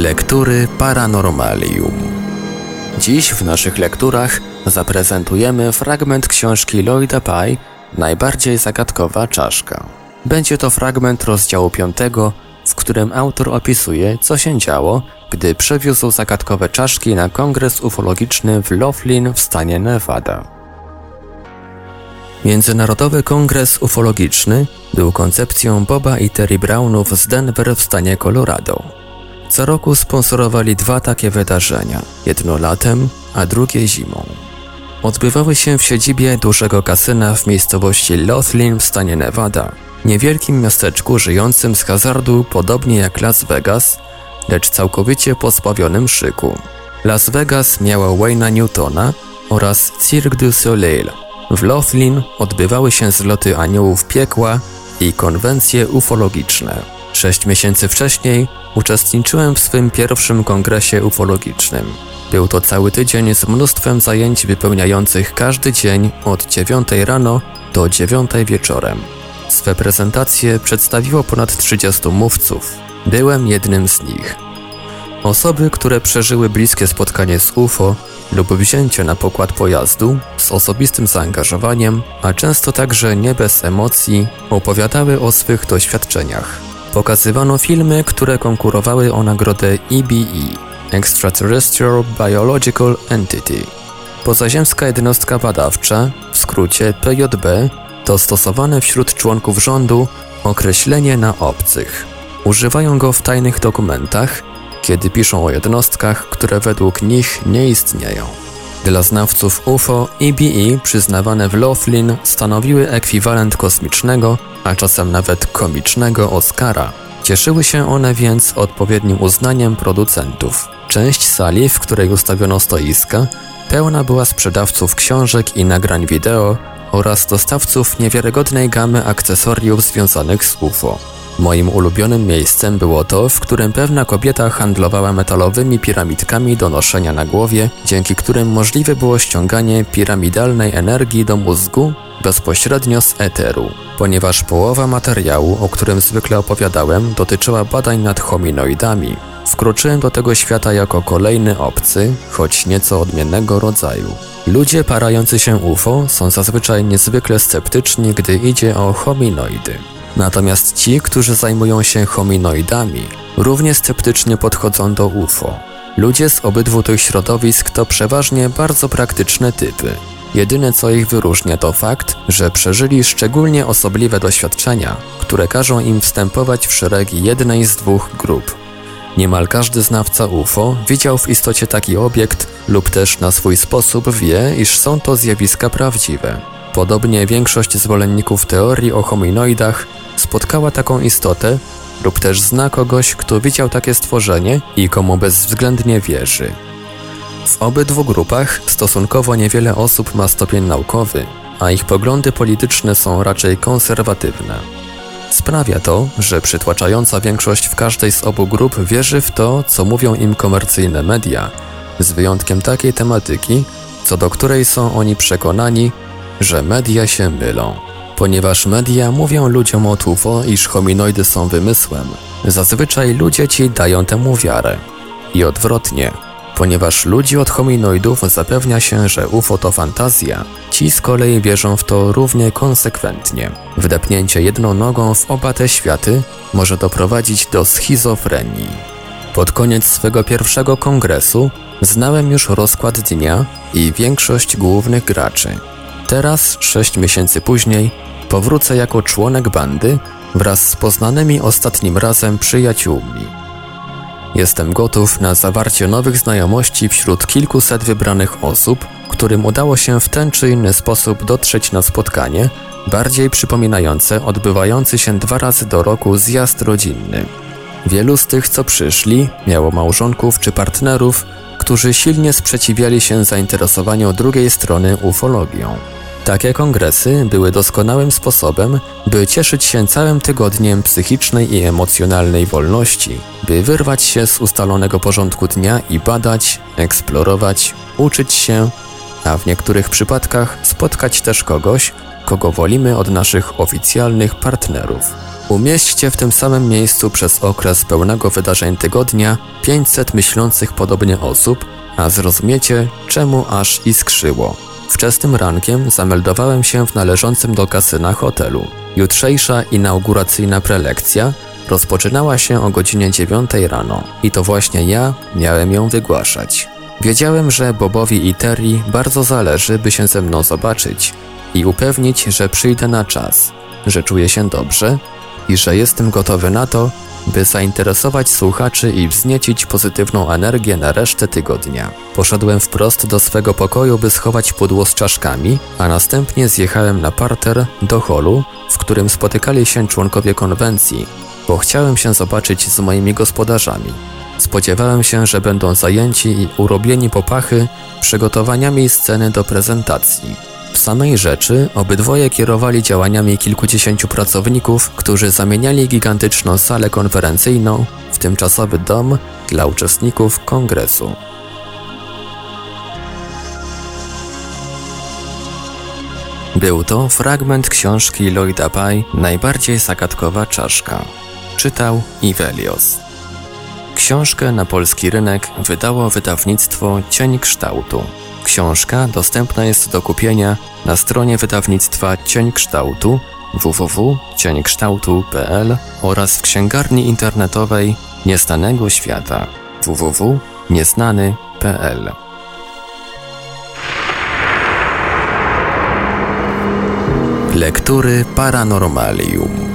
Lektury Paranormalium. Dziś w naszych lekturach zaprezentujemy fragment książki Lloyda Pye Najbardziej zagadkowa czaszka. Będzie to fragment rozdziału 5, w którym autor opisuje, co się działo, gdy przewiózł zagadkowe czaszki na kongres ufologiczny w Laughlin w stanie Nevada. Międzynarodowy Kongres Ufologiczny był koncepcją Boba i Terry Brownów z Denver w stanie Colorado. Co roku sponsorowali dwa takie wydarzenia, jedno latem, a drugie zimą. Odbywały się w siedzibie dużego kasyna w miejscowości Laughlin w stanie Nevada, niewielkim miasteczku żyjącym z hazardu podobnie jak Las Vegas, lecz całkowicie pozbawionym szyku. Las Vegas miała Wayne'a Newtona oraz Cirque du Soleil. W Laughlin odbywały się zloty aniołów piekła i konwencje ufologiczne. Sześć miesięcy wcześniej uczestniczyłem w swym pierwszym kongresie ufologicznym. Był to cały tydzień z mnóstwem zajęć wypełniających każdy dzień od 9 rano do 9 wieczorem. Swe prezentacje przedstawiło ponad 30 mówców. Byłem jednym z nich. Osoby, które przeżyły bliskie spotkanie z UFO lub wzięcie na pokład pojazdu z osobistym zaangażowaniem, a często także nie bez emocji, opowiadały o swych doświadczeniach. Pokazywano filmy, które konkurowały o nagrodę EBE Extraterrestrial Biological Entity. Pozaziemska jednostka badawcza, w skrócie PJB, to stosowane wśród członków rządu określenie na obcych. Używają go w tajnych dokumentach, kiedy piszą o jednostkach, które według nich nie istnieją. Dla znawców UFO EBE przyznawane w Laughlin stanowiły ekwiwalent kosmicznego, a czasem nawet komicznego Oscara. Cieszyły się one więc odpowiednim uznaniem producentów. Część sali, w której ustawiono stoiska, pełna była sprzedawców książek i nagrań wideo oraz dostawców niewiarygodnej gamy akcesoriów związanych z UFO. Moim ulubionym miejscem było to, w którym pewna kobieta handlowała metalowymi piramidkami do noszenia na głowie, dzięki którym możliwe było ściąganie piramidalnej energii do mózgu bezpośrednio z eteru. Ponieważ połowa materiału, o którym zwykle opowiadałem, dotyczyła badań nad hominoidami, wkroczyłem do tego świata jako kolejny obcy, choć nieco odmiennego rodzaju. Ludzie parający się UFO są zazwyczaj niezwykle sceptyczni, gdy idzie o hominoidy. Natomiast ci, którzy zajmują się hominoidami, równie sceptycznie podchodzą do UFO. Ludzie z obydwu tych środowisk to przeważnie bardzo praktyczne typy. Jedyne co ich wyróżnia to fakt, że przeżyli szczególnie osobliwe doświadczenia, które każą im wstępować w szeregi jednej z dwóch grup. Niemal każdy znawca UFO widział w istocie taki obiekt lub też na swój sposób wie, iż są to zjawiska prawdziwe. Podobnie większość zwolenników teorii o hominoidach spotkała taką istotę lub też zna kogoś, kto widział takie stworzenie i komu bezwzględnie wierzy. W obydwu grupach stosunkowo niewiele osób ma stopień naukowy, a ich poglądy polityczne są raczej konserwatywne. Sprawia to, że przytłaczająca większość w każdej z obu grup wierzy w to, co mówią im komercyjne media, z wyjątkiem takiej tematyki, co do której są oni przekonani, że media się mylą. Ponieważ media mówią ludziom o UFO, iż hominoidy są wymysłem, zazwyczaj ludzie ci dają temu wiarę. I odwrotnie. Ponieważ ludzi od hominoidów zapewnia się, że UFO to fantazja, ci z kolei wierzą w to równie konsekwentnie. Wdepnięcie jedną nogą w oba te światy może doprowadzić do schizofrenii. Pod koniec swego pierwszego kongresu znałem już rozkład dnia i większość głównych graczy. Teraz, sześć miesięcy później, powrócę jako członek bandy wraz z poznanymi ostatnim razem przyjaciółmi. Jestem gotów na zawarcie nowych znajomości wśród kilkuset wybranych osób, którym udało się w ten czy inny sposób dotrzeć na spotkanie, bardziej przypominające odbywający się dwa razy do roku zjazd rodzinny. Wielu z tych, co przyszli, miało małżonków czy partnerów, którzy silnie sprzeciwiali się zainteresowaniu drugiej strony ufologią. Takie kongresy były doskonałym sposobem, by cieszyć się całym tygodniem psychicznej i emocjonalnej wolności, by wyrwać się z ustalonego porządku dnia i badać, eksplorować, uczyć się, a w niektórych przypadkach spotkać też kogoś, kogo wolimy od naszych oficjalnych partnerów. Umieśćcie w tym samym miejscu przez okres pełnego wydarzeń tygodnia 500 myślących podobnie osób, a zrozumiecie, czemu aż iskrzyło. Wczesnym rankiem zameldowałem się w należącym do kasyna hotelu. Jutrzejsza inauguracyjna prelekcja rozpoczynała się o godzinie 9 rano i to właśnie ja miałem ją wygłaszać. Wiedziałem, że Bobowi i Terry bardzo zależy, by się ze mną zobaczyć i upewnić, że przyjdę na czas, że czuję się dobrze i że jestem gotowy na to, by zainteresować słuchaczy i wzniecić pozytywną energię na resztę tygodnia. Poszedłem wprost do swego pokoju, by schować pudło z czaszkami, a następnie zjechałem na parter do holu, w którym spotykali się członkowie konwencji, bo chciałem się zobaczyć z moimi gospodarzami. Spodziewałem się, że będą zajęci i urobieni popachy przygotowaniami sceny do prezentacji. W samej rzeczy obydwoje kierowali działaniami kilkudziesięciu pracowników, którzy zamieniali gigantyczną salę konferencyjną w tymczasowy dom dla uczestników kongresu. Był to fragment książki Lloyda Pye Najbardziej zagadkowa czaszka. Czytał Ivelios. Książkę na polski rynek wydało wydawnictwo Cień Kształtu. Książka dostępna jest do kupienia na stronie wydawnictwa Cień Kształtu www.cieńkształtu.pl oraz w księgarni internetowej Nieznanego Świata www.nieznany.pl Lektury Paranormalium